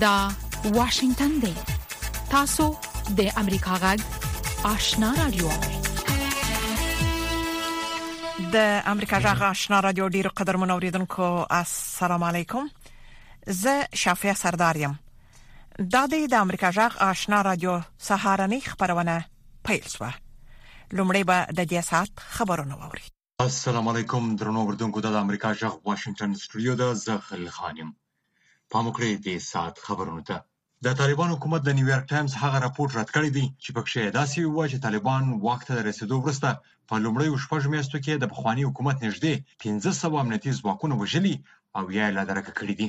دا واشنگتن دی تاسو د امریکا غږ آشنا رادیو د امریکا غږ آشنا رادیو ډیر قدر منوریدونکو السلام علیکم زه شافیا سردار یم دا د امریکا غږ آشنا رادیو سهارنی خبرونه پیل شو لومړی به د دې سات خبرونه ووري السلام علیکم درنو وردونکو د امریکا جغ واشنگټن سټوډیو د زغل خانم پام وکړئ د سات خبرونه ته د طالبان حکومت د نیویارک ټایمز هغه راپور رد کړی دی چې په کې داسې ویل چې طالبان واک ته رسیدو وروسته په لومړی او شپږ میاشتو کې د بخوانی حکومت نږدې 1500 امنیتي ځواکونه وژلي او یا لادرکه کړی دي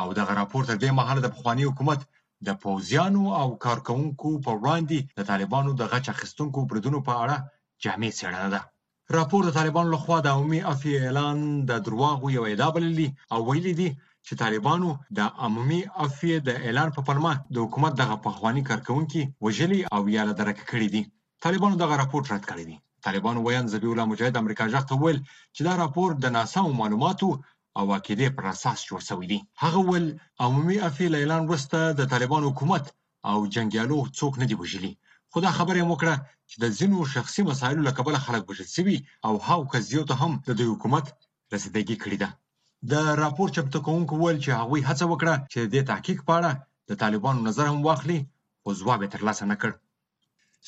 او دغه راپور تر دې مهاله د پخواني حکومت د پوځیانو او کارکوونکو پر وړاندې د طالبانو د غچ اخیستونکو بریدونو په اړه جامع څېړنه ده. راپور د طالبانو لخوا د عمومي عفوې اعلان د دروغو یو ادعا بللي او ویلي دي چې طالبانو د عمومي عفوې د اعلان په پلمه د حکومت دغه پخواني کارکوونکي وژلي او یا له درکه کړي دي طالبانو دغه راپور رد کړی دی طالبانو ویاند ذبیح الله مجاهد امریکا ژغ ته وویل چې دا راپور د ناسمو معلوماتو او عقیدې پر اساس جوړ شوی دی هغه وویل عمومي عفوې له اعلان وروسته د طالبان حکومت او جنګیالو څوک نه دي وژلي خو دا خبره یې وکړه چې د ځینو شخصي مسایلو له کبله خلک وژل شوي او هاو قضیو ته هم د دوی حکومت رسیدګي کړې ده د راپور چمتو کوونکو وویل چې هغوی هڅه وکړه چې د دې تحقیق په اړه د طالبانو نظر هم واخلي خو ځواب یې ترلاسه نه کړ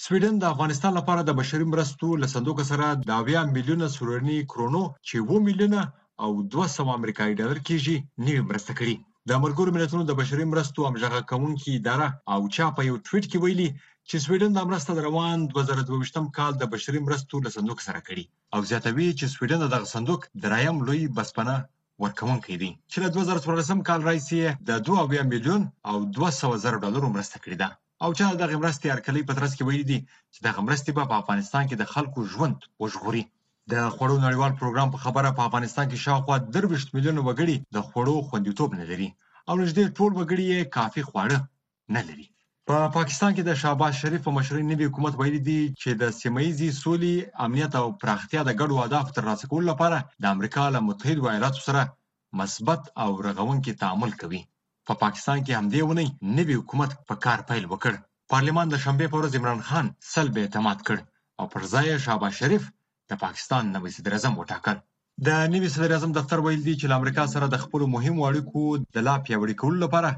سویډن د افغانستان لپاره د بشري مرستو له صندوق سره د اویا میلیونه سورني کرونو چې اووه میلیونه او دوه سوه امریکایي ډالر کېږي نوې مرسته کړې. د ملګرو ملتونو د بشري مرستو همغږه کوونکې اداره او چا په یو ټویټ کې ویلي چې سویډن دا مرسته د روان 2022 کال د بشري مرستو له صندوق سره کړې او زیاتوي چې سویډن د دغه صندوق درایم لوی بسپنه ورکوونکی دی چې له 2014 کال راهیسې یې د دوه اویا میلیون او دوه سوه زره ډالرو مرسته کړې ده. او چا د دغې مرستې هرکلۍ په ترڅ کې ویلي دي چې دغه مرستې به په افغانستان کې د خلکو ژوند وژغوري د خوړو نړیوال پروګرام په خبره په افغانستان کې شاوخوا درویشت میلیونه وګړي د خوړو خوندیتوب نه لري او نږدې ټول وګړي یې کافي خواړه نه لري په پا پاکستان کې د شهباز شریف په مشرۍ نوي حکومت ویلي دي چې د سیمه ییزې سولې امنیت او پراختیا د ګډو اهدافو ترلاسه کولو لپاره د امریکا له متحدو ایالاتو سره مثبت او رغونکي تعامل کوي. په پاکستان کې همدې اونۍ نوي حکومت په کار پیل وکړ. پارلمان د شنبې په ورځ عمران خان سلب اعتماد کړ او پر ځای یې شهباز شریف د پاکستان نوی صدراعظم وټاکل. د نوي صدراعظم دفتر ویل دي چې له امریکا سره د خپلو مهمو اړیکو د لا پیاوړي کولو لپاره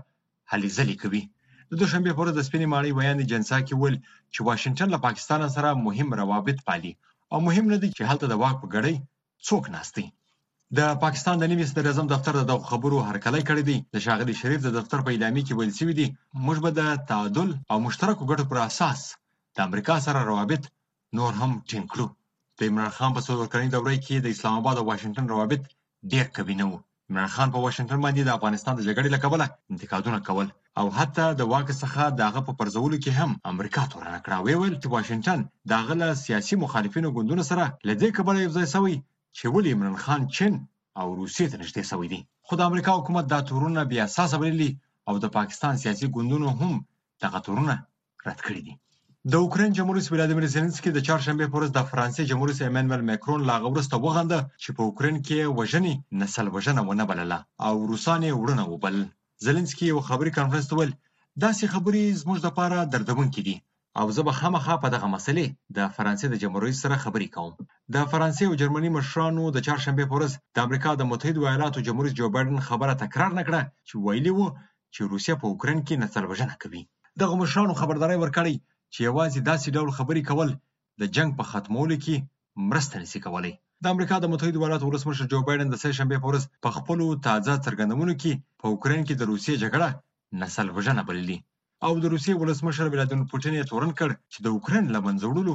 هلې ځلې کوي. د دوشنبې په ورځ د سپینې ماڼۍ ویاندې جن ساکي وویل چې واشنګټن له پاکستان سره مهم روابط پالي او مهم نه دی چې هلته د واک په ګړۍ څوک ناست دی؟ د پاکستان د نوي صدراعظم دفتر د دغو خبرو هرکلی کړی دی. د ښاغلي شریف د دفتر په اعلامیې کې ویل شوي دي، موږ به د تعادل او مشترکو ګټو پر اساس د امریکا سره روابط نور هم ټینګ کړو. د عمران خان په څلور کلنۍ دورې کې د اسلام آباد او واشنګټن روابط ډېر قوي نه وو. عمران خان په واشنګټن باندې د افغانستان د جګړې له کبله انتقادونه کول او حتی د واک څخه د هغه په پرځولو کې هم امریکا تورنه کړه وی ویل چې واشنګټن د هغه له سیاسي مخالفینو ګوندونو سره له دې کبله یو ځای شوی چې ولې عمران خان چین او روسیې ته نږدې شوی دی خو د امریکا حکومت دا تورونه بې اساسه بللي او د پاکستان سیاسي ګوندونو هم دغه تورونه رد کړي دي د اوکراین جمهور رئیس ولادیمیر زیلنسکي د چهارشنبې په ورځ د فرانسې جمهور رئیس ایمانوئل مکرون له هغه وروسته وغنده چې په اوکراین کې یې وژنې نسل وژنه ونه بلله او روسان یې وړونه وبلل زیلنسکي یو خبري کانفرنس ته وویل داسې خبرې زموږ لپاره دردونکې دي او زه به خامخا په دغه مسلې د فرانسې د جمهور رئیس سره خبرې کوم د فرانسې او جرمني مشرانو د چهارشنبې په ورځ د امریکا د متحدو ایالاتو جمهور رئیس جو بایډن خبره تکرار نه کړه چې ویلي وو چې روسیه په اوکراین کې نسل وژنه کوي دغه مشرانو خبرداری ورکړی چې یوازې داسې ډول خبرې کول د جنګ په ختمولو کې مرسته نسی کولی د امریکا د متحدو ایالاتو ولسمشر جو بایډن د سه شنبې په ورځ په خپلو تازه څرګندونو کې په اوکراین کې د روسیې جګړه نسل وژنه بللي او د روسیې ولسمشر ولادیمیر پوتین یې تورن کړ چې د اوکراین له منځه وړلو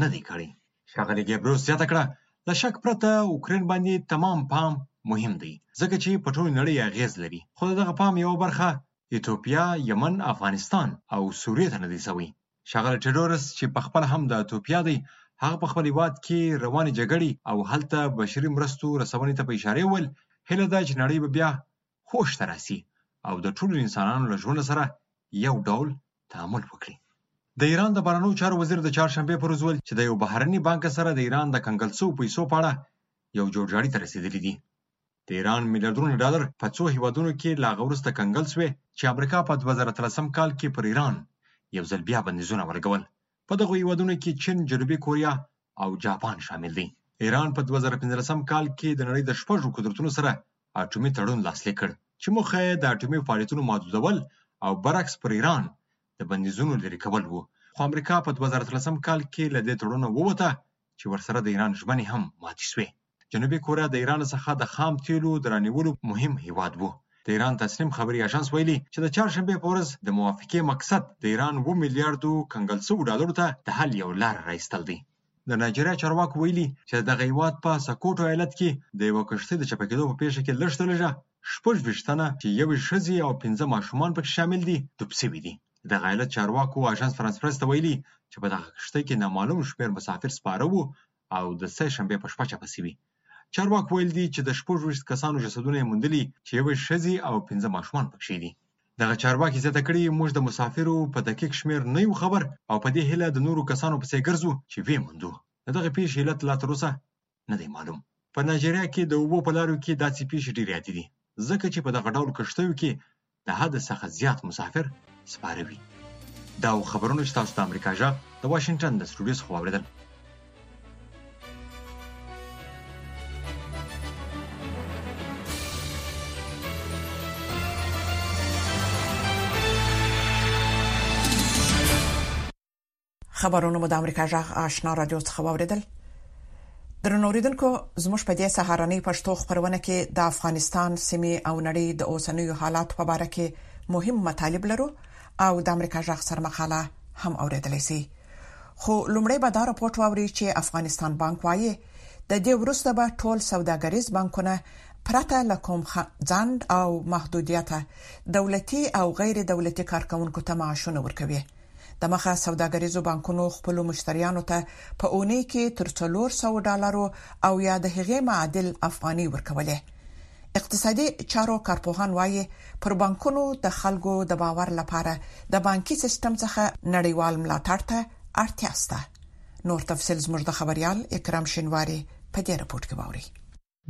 نه دی کړی. ښاغلي ګیبروس زیاته کړه، له شک پرته اوکراین باندې تمام پام مهم دی، ځکه چې په ټولې نړۍ اغېز لري، خو د دغه پام یوه برخه ایتوپیا، یمن، افغانستان او سوریې ته نه دی شوی. ښاغلی ټیډورس چې پخپله هم د اتوپیا دی، هغه په خپل هېواد کې روانې جګړې او هلته بشري مرستو رسونې ته په اشارې وویل، هیله ده چې نړۍ به بیا هوش ته راسي او د ټولو انسانانو له ژوند سره یو ډول تعامل وکړي د ایران د بهرنیو چارو وزیر د چهارشنبې پر ورځ وویل چې د یو بهرني بانک سره د ایران د کنګل شوو پیسو په اړه یو جوړجاړي ته رسېدلي دي د ایران میلیاردونه ډالر په څو هیوادونو کې له هغه وروسته کنګل شوې چې امریکا په دوه زره اتلسم کال کې پر ایران یو ځل بیا بندیزونه ولګول په دغو هیوادونو کې چین، جنوبي کوریا او جاپان شامل دي. ایران په 2015 کال کې د نړۍ د شپږو قدرتونو سره اټومي تړون لاسلیک کړ چې موخه یې د اټومي فعالیتونو محدودول او برعکس پر ایران د بندیزونو لرې کول وو خو امریکا په 2013 کال کې له دې تړونه ووته چې ورسره د ایران ژمنې هم ماتې شوې. جنوبي کوریا د ایران څخه د خام تیلو د رانیولو مهم هیواد وو. د ایران تسنیم خبري اژانس ویلي چې د چهارشنبې په ورځ د موافقې مقصد د ایران اوه میلیاردو کنګل شوو ډالرو ته د حل یو لار را ایستل دی. د نایجریا چارواکو ویلي چې د دغه هیواد په سکوټو ایالت کې د یوه کښتۍ د چپه کېدو په پېښه کې لږ تر لږه شپږ ویشت تنه چې یوویشت ښځې او پنځه ماشومان پکې شامل دي ډوب شوي دي. دغه ایالت چارواکو اژانس فرانس پرس ته ویلي چې په دغه کښتۍ کې نامعلوم شمېر مسافر سپاره وو او د سه شنبې په شپه چاپه شوي. چارواکو ویل دي چې د شپږ ویشت کسانو جسدونه یې موندلي چې یوه ښځي او پنځه ماشومان پکښې دي. دغه چارواکي زیاته کړې، موږ د مسافرو په دقیق شمېر نه یو خبر او په دې هیله د نورو کسانو پسې ګرځو چې ویې موندو. د دغې پېښې علت لا تر اوسه نه دی معلوم. په نایجریا کې د اوبو په لارو کې داسې پېښې ډېرې عادي دي، ځکه چې په دغه ډول کښتیو کې د حد څخه زیات مسافر سپاروي دا او خبرونه چې تاسو د امریکا جغ د واشنگټن د سټوډیو څخه واوریدل خبرونه مو د امریکا جغ آشنا رادیو څخه واوریدل درنوریدونکو زموږ په دې سهارنۍ پښتو خبرونه کې د افغانستان سیمه او نړۍ د اوسنیو حالات په اړه کې مهم مطالب لرو او د امریکا جغ سر مقاله هم اوریدلې شي خو لومړی به دا راپورټ واوري چې افغانستان بانک وايي د دې وروسته به ټول سوداګریز بانکونه پرته له کوم ځند او محدودیت دولتي او غیر دولتي کارکونکو ته معاشونه ورکوي دمخه سوداګریزو بانکونو خپلو مشتریانو ته په اونۍ کې تر څلور سوه ډالرو او یا د هغې معادل افغانۍ ورکولې. اقتصادي چارو کارپوهان وايي، پر بانکونو د خلکو د باور لپاره د بانکي سیستم څخه نړیوال ملاتړ ته اړتیا شته. نور تفصیل زموږ د خبریال اکرام شینواري په دې رپورټ کې واورئ.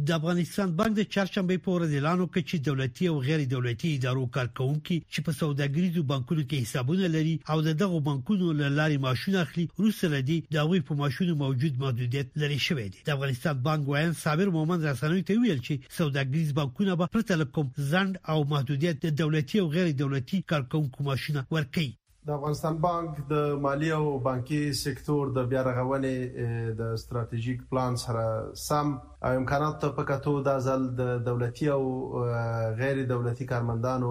د افغانستان بانک د چهارشنبې په ورځ اعلان وکړ چې دولتي او غیر دولتي ادارو کارکونکي چې په سوداګریزو بانکونو کې حسابونه لري او د دغو بانکونو له لارې معاشونه اخلي وروسته له دې د هغوی په معاشونو موجود محدودیت لرې شوی دی د افغانستان بانک ویاند صابر مومند رسنیو ته ویل چې سوداګریز بانکونه به پرته له کوم ځنډ او محدودیت د دولتي او غیر دولتي کارکونکو معاشونه ورکړي د افغانستان بانک د مالي او بانکي سکتور د بیا رغونې د ستراتیژیک پلان سره سم او امکاناتو ته په کتو دا ځل د دولتي او غیر دولتي کارمندانو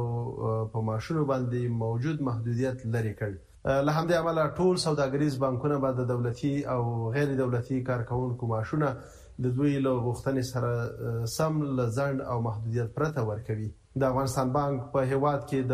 په معاشونو باندې موجود محدودیت لرې کړ. له همدې امله ټول سوداګریز بانکونه به د دولتي او غیر دولتي کارکوونکو معاشونه د دوی له غوښتنې سره سم له ځنډ او محدودیت پرته ورکوي. د افغانستان بانک په هېواد کې د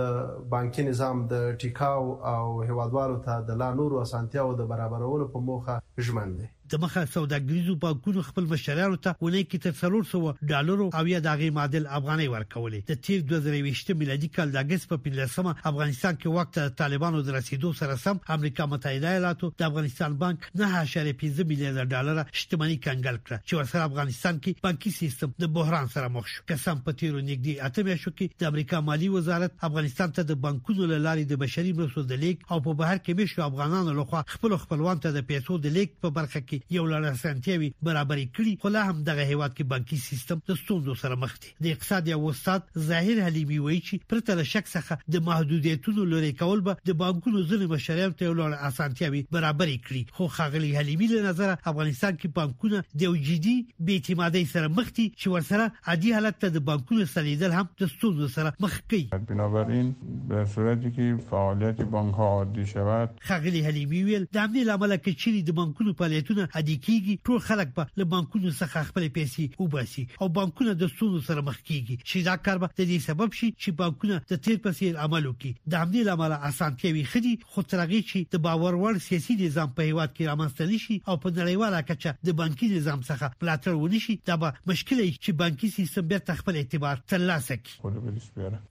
بانکي نظام د ټیکاو او هېوادوالو ته د لا نورو اسانتیاوو د برابرولو په موخه ژمن دی. د مخه سوداګریزو بانکونو خپل مشتریانو ته اونۍ کې تر څلور سوه ډالرو او یا د هغې معادل افغانۍ ورکولې. د تېر دوه زره یوویشت میلادي کال د اګست په پنځلسمه افغانستان کې واک ته د طالبانو د رسېدو سره سم امریکا متحده ایالاتو د افغانستان بانک نهه اعشاریه پنځه میلیارده ډالره شتمني کنګل کړه چې ورسره افغانستان کې بانکي سیستم د بحران سره مخ شو. قسم په تیرو نږدې اته میاشتو کې د امریکا مالی وزارت افغانستان ته د بانکونو له لارې د بشري مرستو د لیک او په بهر کې مشر افغانانو لخوا خپل خپلوان ته د پیسو د لیک په برخه کې یو لړ اسانتیاوي برابرې کړي خو لا هم دغه هیواد کې بانکي سیستم د ستونزو سره مخ دی د اقتصاد یو استاد ظاهر حلیمی وایي چې پرته له شک څخه د محدودیتونو لرې کول به د بانکونو ځینې مشریان ته لوړ اسانتیاوي برابرې کړي خو خاغلی حلیمی له نظر افغانستان کې بانکونه د یو جدي بې اعتمادۍ سره مخ دي چې ورسره عادي حالت ته د بانکونو ستنېدل هم د ستونزو سره مخ کوي. بنابراین در صورتی که فعالیت بانک ها عادی شود. ښاغلي حلیمي وویل، د همدې له امله که چیرې د بانکونو فعالیتونه عادي کیږي، ټول خلک به له بانکونو څخه خپلې پیسې وباسي او بانکونه د ستونزو سره مخ کیږي چې دا کار به د دې سبب شي چې بانکونه د تېر په څېر عمل وکړي. د همدې له امله اسانتیاوې ښه دي، خو تر هغې چې د باور وړ سیاسي نظام په هېواد کې رامنځته نه شي او په نړیواله کچه د بانکي نظام څخه ملاتړ ونه شي، دا به مشکل وي چې بانکي سیستم بېرته خپل اعتبار تر لاسه کړي.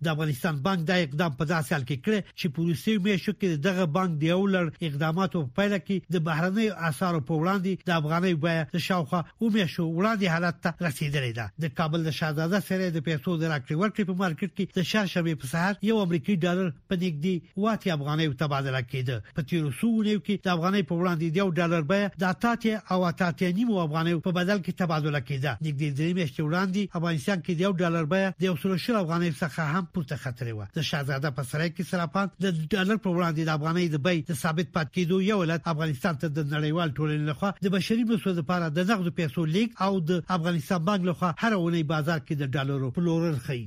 د افغانستان بانک دا اقدام په داسې حال کې کړی چې په وروستیو میاشتو کې د دغه بانک د یو لړ اقداماتو په پایله کې د بهرنیو اسعارو په وړاندې د افغانۍ بیه د شاوخوا اوه میاشتو وړاندې حالت ته رسېدلې ده. د کابل د شهزاده څېرې د پیسو د راکړې ورکړې په مارکېټ کې د چهارشنبې په سهار یو امریکایي ډالر په نږدې اوه اتیا افغانیو تبادله کېده. په تېرو څو اونیو کې د افغانۍ په وړاندې د یو ډالر بیه د اته اتیا او اته اتیا نیمو افغانیو په بدل کې تبادله کېده. نږدې درې میاشتې وړاندې افغانستان کې د یو ډالر بیه د یو سلو شل افغانیو څخه هم پورته ختلې وه. د شهزاده په سرای کې سراپان د ډالر په وړاندې د افغانۍ د بیې د ثابت پاتې کېدو یو علت افغانستان ته د نړیوالې ټولنې لخوا د بشري مرستو لپاره د نغدو پیسو لېږد او د افغانستان بانک لخوا هره اونۍ بازار کې د ډالرو پلورل ښيي.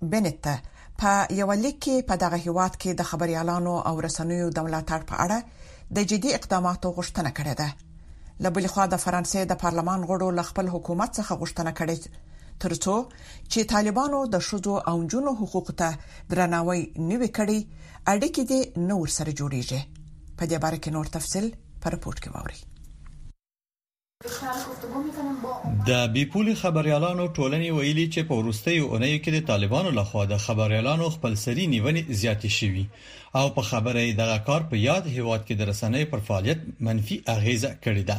بنت ته په یو لیک کې په دغه هیواد کې د خبریالانو او رسنیو د ملاتړ په اړه د جدي اقداماتو غوښتنه کړې ده له بل خوا د فرانسې د پارلمان غړو له خپل حکومت څخه غوښتنه کړې ترڅو چې طالبانو د شذو او جنو حقوقو ته درناوی نوي کړي اړیکې دي نور سره جوړیږي په دې باره کې نور تفصيل پر پورت کې ووري د بې پولې خبریالانو ټولنې ویلي چې په وروستیو اونیو کې د طالبانو لخوا د خبریالانو خپلسري نیونې زیاتې شوي او په خبره یې دغه کار په یاد هیواد کې د رسنیو پر فعالیت منفي اغیزه کړې ده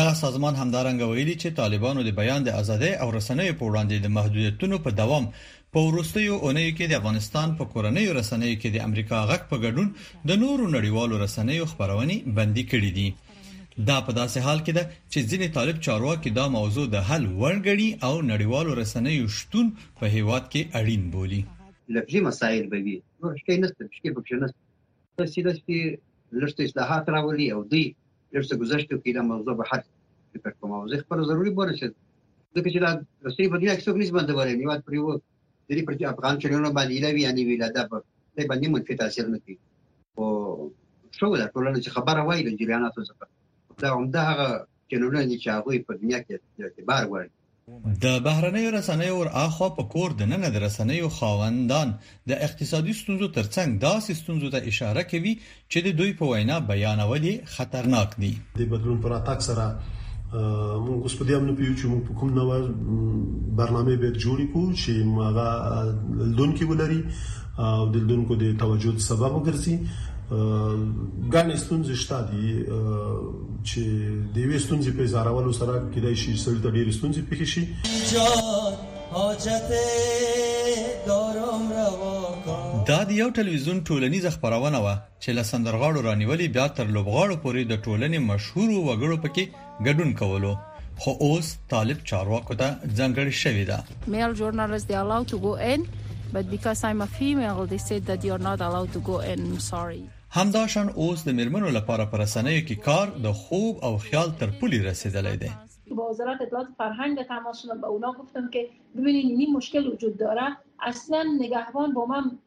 دغه سازمان همدارنګه ویلي چې طالبانو د بیان د ازادۍ او رسنیو په وړاندې د محدودیتونو په دوام په وروستیو اونیو کې د افغانستان په کورنۍ رسنیو کې د امریکا غږ په ګډون د نورو نړیوالو رسنیو خبرونه بندي کړې دي دا په داسې حال کې ده چې ځینې طالب چارواکي دا موضوع د حل وړ ګڼي او نړیوالو رسنیو شتون په هیواد کې اړین بولي لفظي مسایل به وي نور شته نشته شته پکې نشته څه سیده سي لږ اصلاحات راولي او دوی لږ څه گذشت وکړي دا موضوع به حل فکر کوم او زه خپل ضروري بوله چې ځکه چې دا رسنۍ په دنیا کې څوک نشي بندولای نیواد پرې وو دې پر افغان چلونو باندې ایله وی یعنی ویلا دا په دې باندې منفي تاثیر نه کوي او شو دا ټولنه چې خبره وایي د جریاناتو څخه دا هم دا هغه چلونه دي چې هغه په دنیا کې اعتبار وړي د بهرنیو رسنیو ور اخوا په کور د نن د رسنیو خاوندان د اقتصادي ستونزو ترڅنګ داسې ستونزو ته اشاره کوي چې د دوی په وینا بیان اول یې خطرناک دي. د بدلون په راتګ سره موږ اوس په دې هم نه پوهیږو چې موږ په کوم نوع برنامې باید جوړې کو چې هغه لدونکو ولري او د لدونکو د توجه سبب وګرځي ګڼې ستونزې شته دي چې د یوې ستونزې په ازارولو سره کېدای شي سړي ته ډېرې ستونزې پېښې شي دا د یو ټلویزیون ټولنیزه خپرونه وه چې له سندرغاړو رانیولې بیا تر لوبغاړو پورې د ټولنې مشهورو وګړو پکې ګډون کولو خو اوس طالب چارواکو ته ځنګړې شوې ده میل ژورنالیست دی الاو تو ګو ان بټ بیکاز ایم ا فیمیل دی سید دیټ یو ار ناټ الاو تو ګو ان ایم سوري همداشان اوس د میرمنو لپاره پر رسنیو کې کار د خوب او خیال تر پولې رسیدلې ده با وزارت اطلاعات فرهنگ تماس شدم به اونا گفتم که ببینید این مشکل وجود داره اصلا نگهبان با من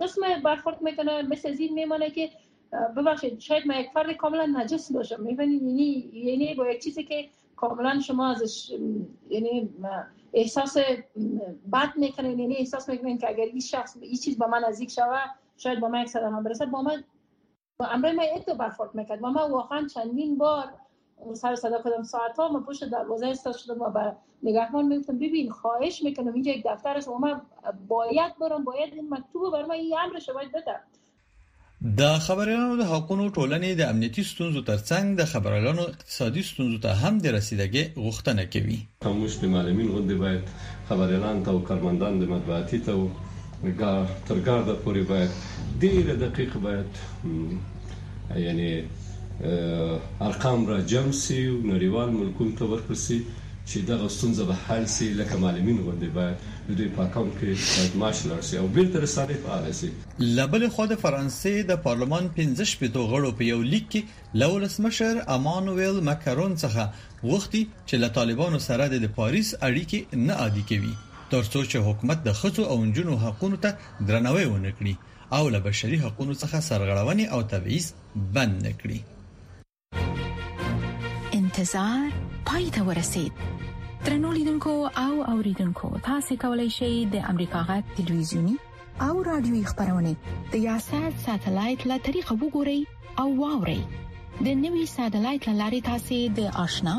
قسم برخورد میکنه مثل از این میمانه که ببخشید شاید من یک فرد کاملا نجس باشم میبینید یعنی یعنی با یک چیزی که کاملا شما ازش یعنی احساس بد میکنین یعنی احساس میکنین که اگر این شخص این چیز با من نزدیک شوه شاید با من یک صدمه برسه با من و امرای ما اتو برخورد میکرد و ما واقعا چندین بار سر صدا کردم ساعت ها ما پشت دروازه استاد شدم و به نگهبان میگفتم ببین خواهش میکنم اینجا یک دفتر است و من باید برم باید این مکتوب بر من این امرش باید بدم د خبريالانو د حقوقو ټولنې د امنیتي ستونزو ترڅنګ د خبريالانو اقتصادي ستونزو ته هم د رسیدګې غوښتنه کوي. خاموش د معلمین غوندې باید خبریالان ته او کارمندان د مطبوعاتي ته او ګا تر ګارده پورې باید ډېر دقیق باید یعنې ارقام را جم شي او نړیوال ملکونو ته ورکړل شي چې دغه ستونزه به حل شي لکه معلمین غوندې باید د دوی په اکاونټ کې باید معاش لاړ شي او بېرته رسانۍ فعاله شي. له بلې خوا د فرانسې د پارلمان پنځه شپېتو غړو په یو لیک کې له ولسمشر امانویل مکرون څخه غوښتي چې له طالبانو سره دې د پاریس اړیکې نه عادي کوي ترڅو چې حکومت د ښځو او نجونو حقونو ته درناوی ونه کړي او له بشري حقونو څخه سرغړونې او تبعیض بند نه کړي. انتظار پای ته ورسید ترنو لیدونکو او اوریدونکو تاسو کولی شئ د امریکا غږ ټلویزیونی او رادیوي خبرونه د یاسات ساتلایت له طریقه وګورئ او واورئ د نوي ساتلایت لارې تاسو د آشنا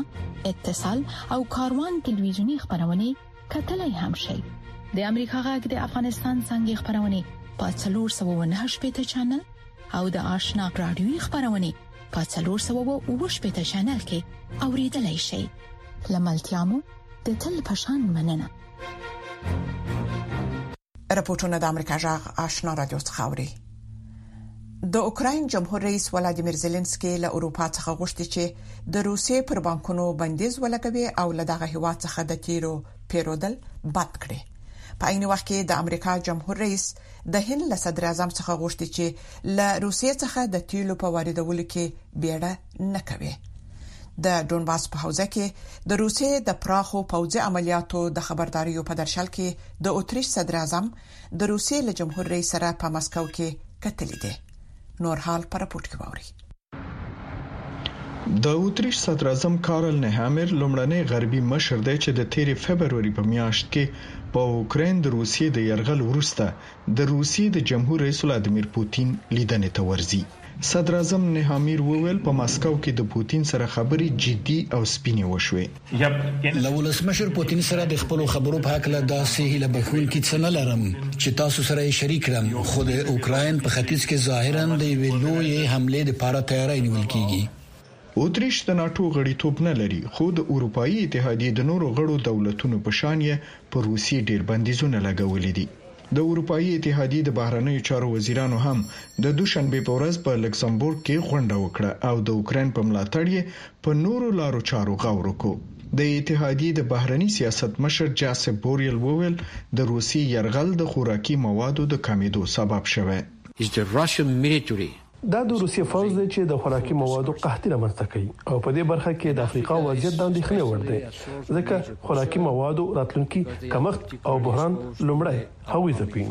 اتصال او کاروان ټلویزیونی خبرونه کتلای هم شئ د امریکا غږ د افغانستان څنګه خبرونه په 309 پټ چنل او د آشنا رادیوي خبرونه په 309 پټ چنل کې اوریدلای شئ لملتيامو د تل پشان مننه رپورټونه د امریکا جغ آشنا رادیو څخه اوري د اوکرين جمهور رئیس ولادیمیر زيلنسکي له اروپا څخه غوښتي چې د روسي پر بانکونو بندیز ولګوي او له دغه هوا څخه د تیرو پیرودل بند کړي په عین وخت کې د امریکا جمهور رئیس د هند له صدر اعظم څخه غوښتي چې له روسي څخه د تیلو په واردولو کې بیړه نه کوي. د ډونباس په حوزه کې د روسیې د پراخو پوځي عملیاتو د خبرداریو په درشل کې د اتریش صدراعظم د روسیې له جمهور رئیس سره په مسکو کې کتلې دي نور حال پر پورت کې ووري د اتریش صدر اعظم کارل نهامیر لومړنی غربي مشر دی چې د تیرې فبروري په میاشت کې په اوکرين د روسیې د يرغل وروسته د روسیې د جمهور رئیس ولادیمیر پوتین لیدنې ته ورځي. صدراعظم نهامیر وویل، په مسکو کې د پوتین سره خبرې جدي او سپینې وشوې. له ولسمشر پوتین سره د خپلو خبرو په هکله داسې هیله بښونکي څه نه لرم چې تاسو سره یې شریک کړم، خو د اوکراین په ختیځ کې ظاهراً د یوې لویې حملې دپاره تیاری نیول کیږي. اتریش د ناټو غړیتوب نه لري، خو د اروپايي اتحادیې د نورو غړو دولتونو په شان یې پر روسیې ډېر بندیزونه لګولي دي. د اروپايي اتحادیې د بهرنیو چارو وزیرانو هم د دوشنبې په ورځ په لکسمبورګ کې غونډه وکړه او د اوکراین په ملاتړ یې په نورو لارو چارو غور وکړ. د اتحادیې د بهرني سیاست مشر جاسپ بوریل وویل، د روسیې یرغل د خوراکي موادو د کمېدو سبب شوی. دا د روسیې فوځ دی چې د خوراکي موادو قحطي رامنځته کوي او په دې برخه کې د افریقا وضعیت د اندېښنې وړ دی، ځکه خوراکي موادو راتلونکي کمښت او بحران لومړی هغوی ځپي.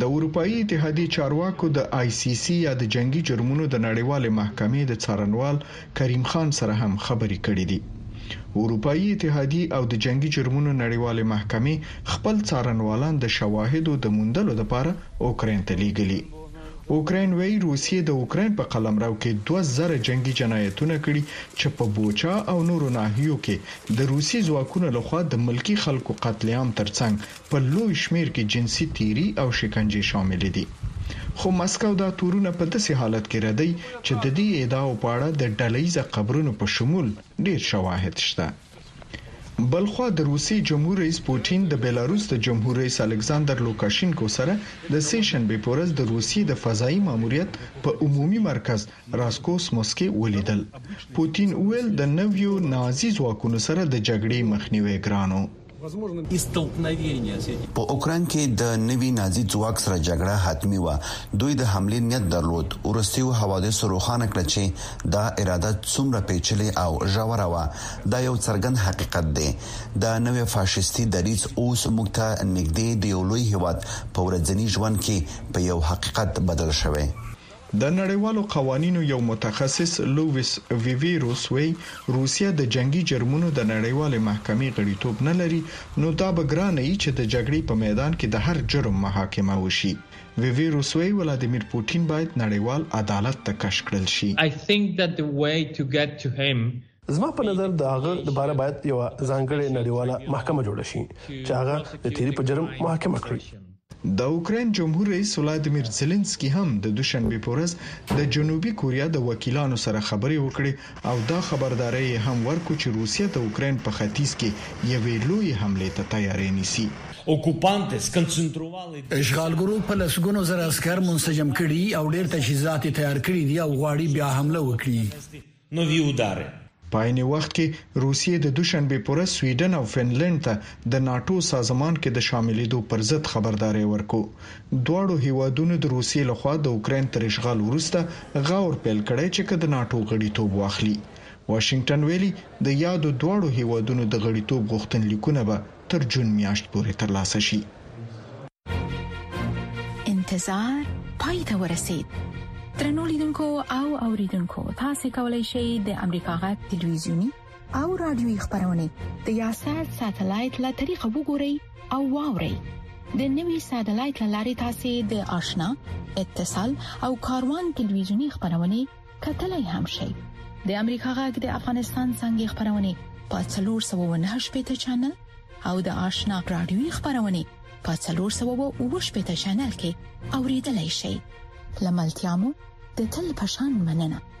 د اروپايي اتحادیې چارواکو د آی سي سي یا د جنګي جرمونو د نړیوالې محکمې د څارنوال کریم خان سره هم خبرې کړې دي. اروپايي اتحادیې او د جنګي جرمونو نړیوالې محکمې خپل څارنوالان د شواهدو د موندلو لپاره اوکراین ته لېږلي. اوکراین وایي روسیې د اوکراین په قلمرو کې دوه زره جنګي جنایتونه کړي چې په بوچا او نورو ناحیو کې د روسي ځواکونو له خوا د ملکي خلکو قتل عام ترڅنګ په لوی شمېر کې جنسي تیري او شکنجې شاملې دي. خو مسکو دا تورونه په داسې حالت کې ردوي چې د دې ادعاوو په اړه د ډله ییزه قبرونو په شمول ډېر شواهد شته. بلخوا د روسیې جمهور رئیس پوتین د بلاروس د جمهور رئیس الکساندر لوکاشینکو سره د سې شنبې په ورځ د روسیې د فضايي ماموریت په عمومي مرکز راسکوسموس کې ولیدل. پوتین وویل، د نویو نازي ځواکونو سره د جګړې مخنیوی ګران و. په اوکراین کې د نوي نازي ځواک سره جګړه حتمي وه، دوی د حملې نیت درلود، وروستیو حوادثو روښانه کړه چې دا اراده څومره پېچلې او ژوره وه، دا یو څرګند حقیقت دی. دا نوی فاشیستي دریځ اوس موږ ته نږدې د یو لوی هېواد په ورځني ژوند کې په یو حقیقت بدل شوی. د نړیوالو قوانینو یو متخصص لویس ویویروس وایي، روسیه د جنګي جرمونو د نړیوالې محکمې غړیتوب نه لري، نو دا به ګرانه وي چې د جګړې په میدان کې د هر جرم محاکمه وشي. ووی روسوی ولادیمیر پوتین باید نړیوال عدالت ته کش کړل شی. I think that the way to get to him. زما په نظر د هغه لپاره باید یوه ځانګړې نړیواله محکمه جوړه شي چې هغه د تیري په جرم محاکمه کړي. د اوکراین جمهور رئیس ولادیمیر زیلینسکي هم د دوشنبې په ورځ د جنوبي کوریا د وکیلانو سره خبرې وکړې او دا خبرداری یې هم ورکړو چې روسیه د اوکراین په ختیځ کې یوې لویې حملې ته تیاری نیسي. اشغالګرو په لسګونو زره عسکر منسجم کړي او ډېر تجهیزات یې تیار کړي دي او غواړي بیا حمله وکړي. په عین وخت کې روسیې د دوشنبې په ورځ سویډن او فنلنډ ته د ناټو سازمان کې د شاملېدو پر ضد خبرداری ورکړو. دواړو هېوادونو د روسیې له خوا د اوکراین تر اشغال وروسته غور پیل کړی چې که د ناټو غړیتوب واخلي. واشنګټن ویلي، د یادو دواړو هېوادونو د غړیتوب غوښتنلیکونه به تر جون میاشت پورې ترلاسه شي. انتظار پای ته ورسید. درنو لیدونکو او اوریدونکو تاسو کولای شئ د امریکا غږ تلویزیونی او رادیوي خبرونه د یاشر ساتلایت له طریقو وګورئ او واورئ د نوي ساتلایت لارې تاسو د آشنا اتصال او کاروان ټلویزیونی خبرونه کتلای هم شئ د امریکا غږ د افغانستان څنګه خبرونه په 309 پټ چنل او د آشنا رادیوي خبرونه په 309 پټ چنل کې اوریدلای شئ لملتيامو د تل پشان مننه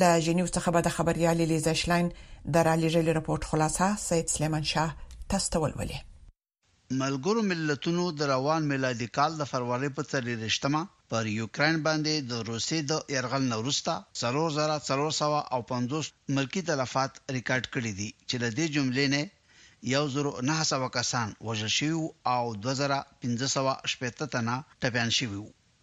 له جنیو څخه به د خبريالي لیزا شلاین د را لېږلي رپورټ خلاصه سید سلیمان شاه تاسو ته ولولي. ملګرو ملتونو د روان میلادي کال د فرورۍ په څلېرېشت مه پر یوکراین باندې د روسیې د یرغل نه وروسته څلور زره څلور سوه او پنځوس ملکي تلفات ریکارډ کړي دي چې له دې جملې نه یو زر او نهه سوه کسان وژل شوي وو او دوه زره پنځه سوه شپېته تنه ټپیان شوي وو.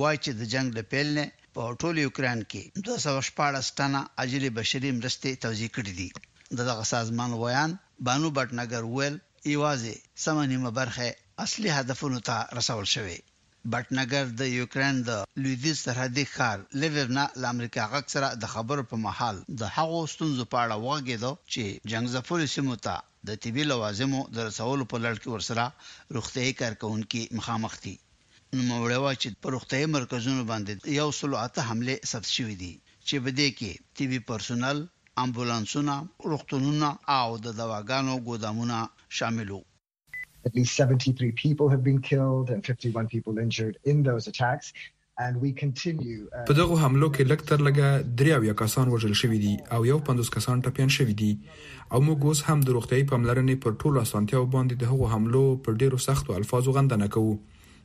وايي چې د جنګ له پیل نه په ټول یوکراین کې دوه سوه شپاړس ټنه عاجلې بشري مرستې توزیع کړې دي. د دغه سازمان ویاند بانو بټنګر وویل، یوازې سمه نیمه برخه یې اصلي هدفونو ته رسول شوې. بټنګر د یوکراین د لویدیځ سرحدي ښار لیویف نه له امریکا غږ سره د خبرو په مهال د هغو ستونزو په اړه وغږېده چې جنګ ځپلو سیمو ته د طبي لوازمو د رسولو په لړ کې ورسره روغتیايي کارکوونکي مخامخ دي. نوموړی وايي چې په روغتیايي مرکزونو باندې یو سل او اته حملې ثبت شوې دي چې په دې کې طبي پرسونل، امبولانسونه، روغتونونه او د دواګانو ګودامونه شامل وو. At least seventy three people have been killed and fifty one people injured in those attacks and we continue. په دغو حملو کې لږ تر لږه درې اویا کسان وژل شوي دي او یو پنځوس کسان ټپیان شوي دي. او موږ اوس هم د روغتیايي پاملرنې پر ټولو اسانتیاوو باندې د هغو حملو په ډېرو سختو الفاظو غندنه کوو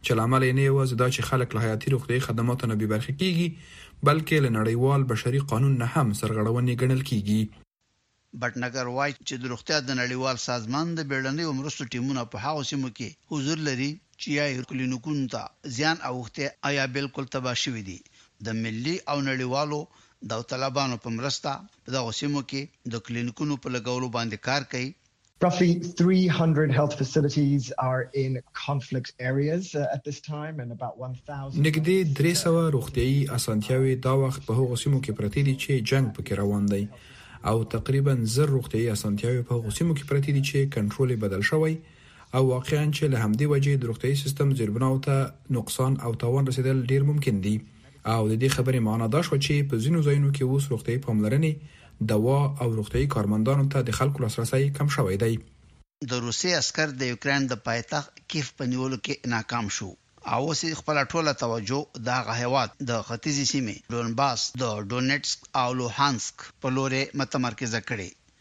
چې له امله یې نه یوازې دا چې خلک له حیاتي روغتیايي خدماتو نه بې برخې کېږي، بلکې له نړیوال بشري قانون نه هم سرغړونې ګڼل کېږي. بټنګر وايي چې د روغتیا د نړیوال سازمان د بېړنیو مرستو ټیمونه په هغو سیمو کې حضور لري چې یا یې کلینیکونو ته زیان اوښتی او یا بالکل تباه شوي دي، د ملي او نړیوالو داوطلبانو په مرسته په دغو سیمو کې د کلینیکونو په لګولو باندې کار کوي. Roughly three hundred health facilities are in conflict areas at this time and about one thousand. نږدې درې سوه روغتیايي اسانتیاوې دا وخت په هغو سیمو کې پرتې دي چې جنګ پکې روان دی او تقریبا زر روغتیايي اسانتیاوې په هغو سیمو کې پرتې دي چې کنټرول یې بدل شوی او واقعا چې له همدې وجې د روغتیايي سیستم زیربناو ته نقصان او تاوان رسیدل ډیر ممکن دي. او د دې خبرې معنا دا شوه چې په ځینو ځایونو کې اوس روغتیايي پاملرنې، دوا او روغتیايي کارمندانو ته د خلکو لاسرسی کم شوی دی. د روسیې عسکر د یوکراین د پایتخت کیف په نیولو کې ناکام شو او اوس یې خپله ټوله توجه د هغه هېواد د ختیځې سیمې ډونباس، د ډونېټسک او لوهانسک، په لورې متمرکزه کړې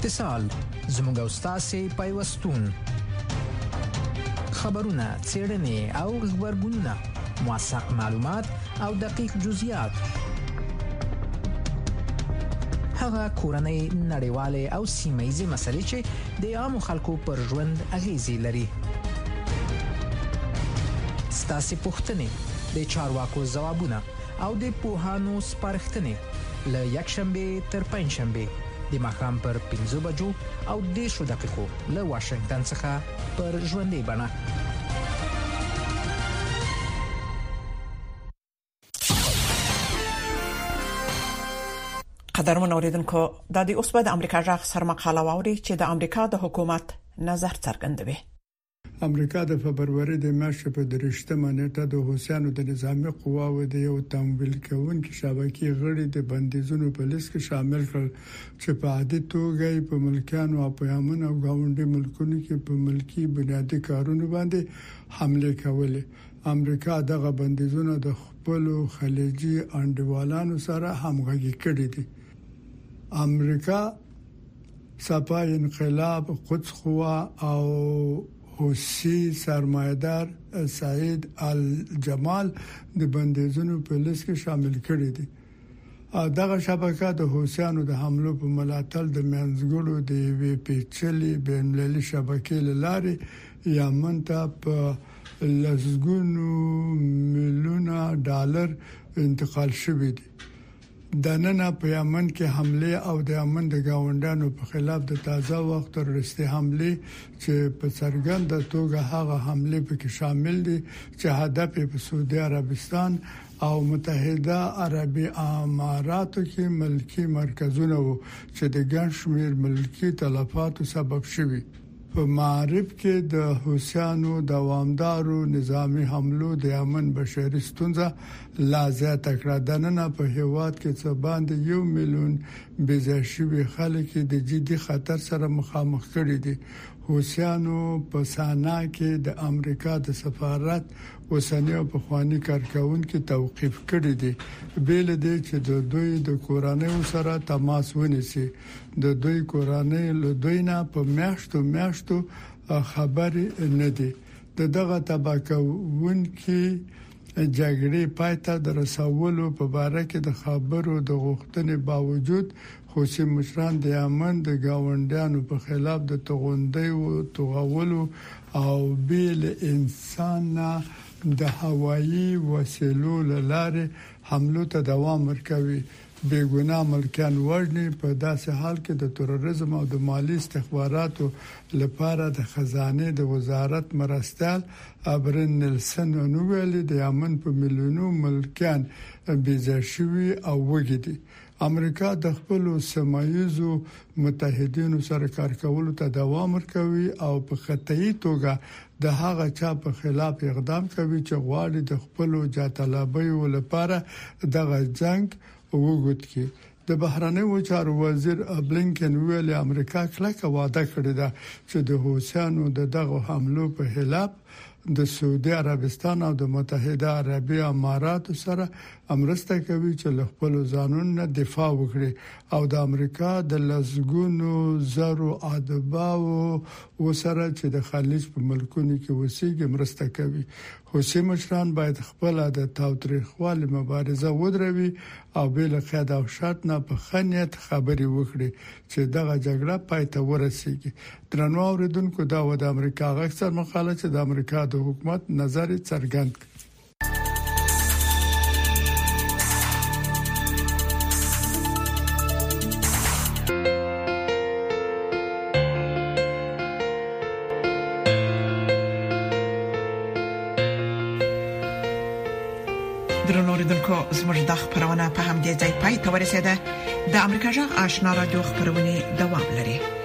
اتصال زموږ استاسې پیوستون خبرونه چیرنې او خبرګونونه موثق معلومات او دقیق جزئیات هغه کورنۍ نړیواله او سیمه ییزه مسلې چې د عامو خلکو پر ژوند اغیزې لري ستاسو پوښتنې د چارواکو ځوابونه او د پوهانو سپارښتنې له یک شنبه تر پنځ شنبه د ماښام پر 15 بجو او 10 دقیقو له واشنگټن څخه پر ژوندې بڼه قدرمن اوریدونکو د دې اوس په امریکا ځخ سرمقاله ووري چې د امریکا د حکومت نظر څرګندوي امریکا د فبرवरी د میاشتې په درشتمه نیټه د حوثیانو د نظامی قواو د یو تمویل کوونکي شبکې غړي د بندیزونو په لیست کې شامل کړ چې په عادي توګه په ملکیانو او په یمن او گاونډي ملکونو کې په ملکی بنیادی کارونو باندې حمله کوله امریکا دغه بندیزونه د خپلو خلیجي انډیوالانو سره همغږي کړي دي. امریکا سپاه انقلاب، قدس قوه او حوثي سرمایه دار سعید الجمال د بندیزونو په لیست کې شامل کړي دي. دغه شبکه د حوثیانو د حملو په ملاتړ د منځګړو د یوې پیچلې بین المللي شبکې له لارې یمن ته په لسګونو میلیونه ډالر انتقال شوې دي. دننه په یمن کې حمله او د یمن د گاونډیانو په خلاف د تازه وخت تروریستي حمله چې په څرګنده توګه هغه حمله پکې شامل دي چې هدف یې په سعودي عربستان او متحده عربي اماراتو کې ملکي مرکزونه وو چې د ګڼ شمیر ملکي تلفاتو سبب شوي. په معارب کې د حوثیانو دوامدارو نظامي حملو د یمن بشري ستونزه لا زیاته کړه، دننه په هیواد کې څه باندې یو میلیون بې ځای شوي خلک یې د جدي خطر سره مخامخ کړي دي. حوثیانو په سانا کې د امریکا د سفارت اوسني او پخواني کارکوونکي توقیف کړي دي، بې له دې چې د دوی د کورنیو سره تماس ونیسي. د دوی کورنۍ له دوی نه په میاشتو میاشتو خبرې نه دي. د دغه تباه کوونکي جګړې پای ته د رسولو په باره کې د خبرو د غوښتنې باوجود خو چې مشران د یمن د ګاونډیانو په خلاف د توغندیو توغولو او بې له انسان نه د هوایي وسیلو له لارې حملو ته دوام ورکوي، بې ګناه ملکیان وژني، په داسې حال کې د تروریزم او د مالي استخباراتو لپاره د خزانې د وزارت مرستیال برین نیلسن وویل، د یمن په میلیونو ملکیان بې ځایه شوي او وږي دي. امریکا د خپلو سیمه ییزو متحدینو سره کار کولو ته دوام ورکوي او په قطعي توګه د هغه چا په خلاف اقدام کوي چې غواړي د خپلو جاهطلبیو لپاره دغه جنګ وږد کړي. د بهرنیو چارو وزیر بلینکن وویل، امریکا کلکه وعده کړې ده چې د حوثیانو د دغو حملو په حلاب، د سعودي عربستان او د متحده عربي اماراتو سره مرسته کوي چې له خپل ځانونو نه دفاع وکړي او د امریکا د لسګونو زرو ادباو وسره چې د خلیج په ملکونو کې وسیږي مرسته کوي حوثي مشران باید خپل د تاوتریخوالي مبارزه ودروي او بل قید او شرط نه په خنیت خبري وکړي چې دغه جګړه پای ته ورسیږي درنو اوریدونکو دا و د امریکا غږ سر مقاله چې د امریکا د حکومت نظر څرګند کړ درنوریدونکو زموږ د خبرونه په همدې ځای پای ته ورسیده د امریکا جغ آشنا را دوه خبرونه دوام لري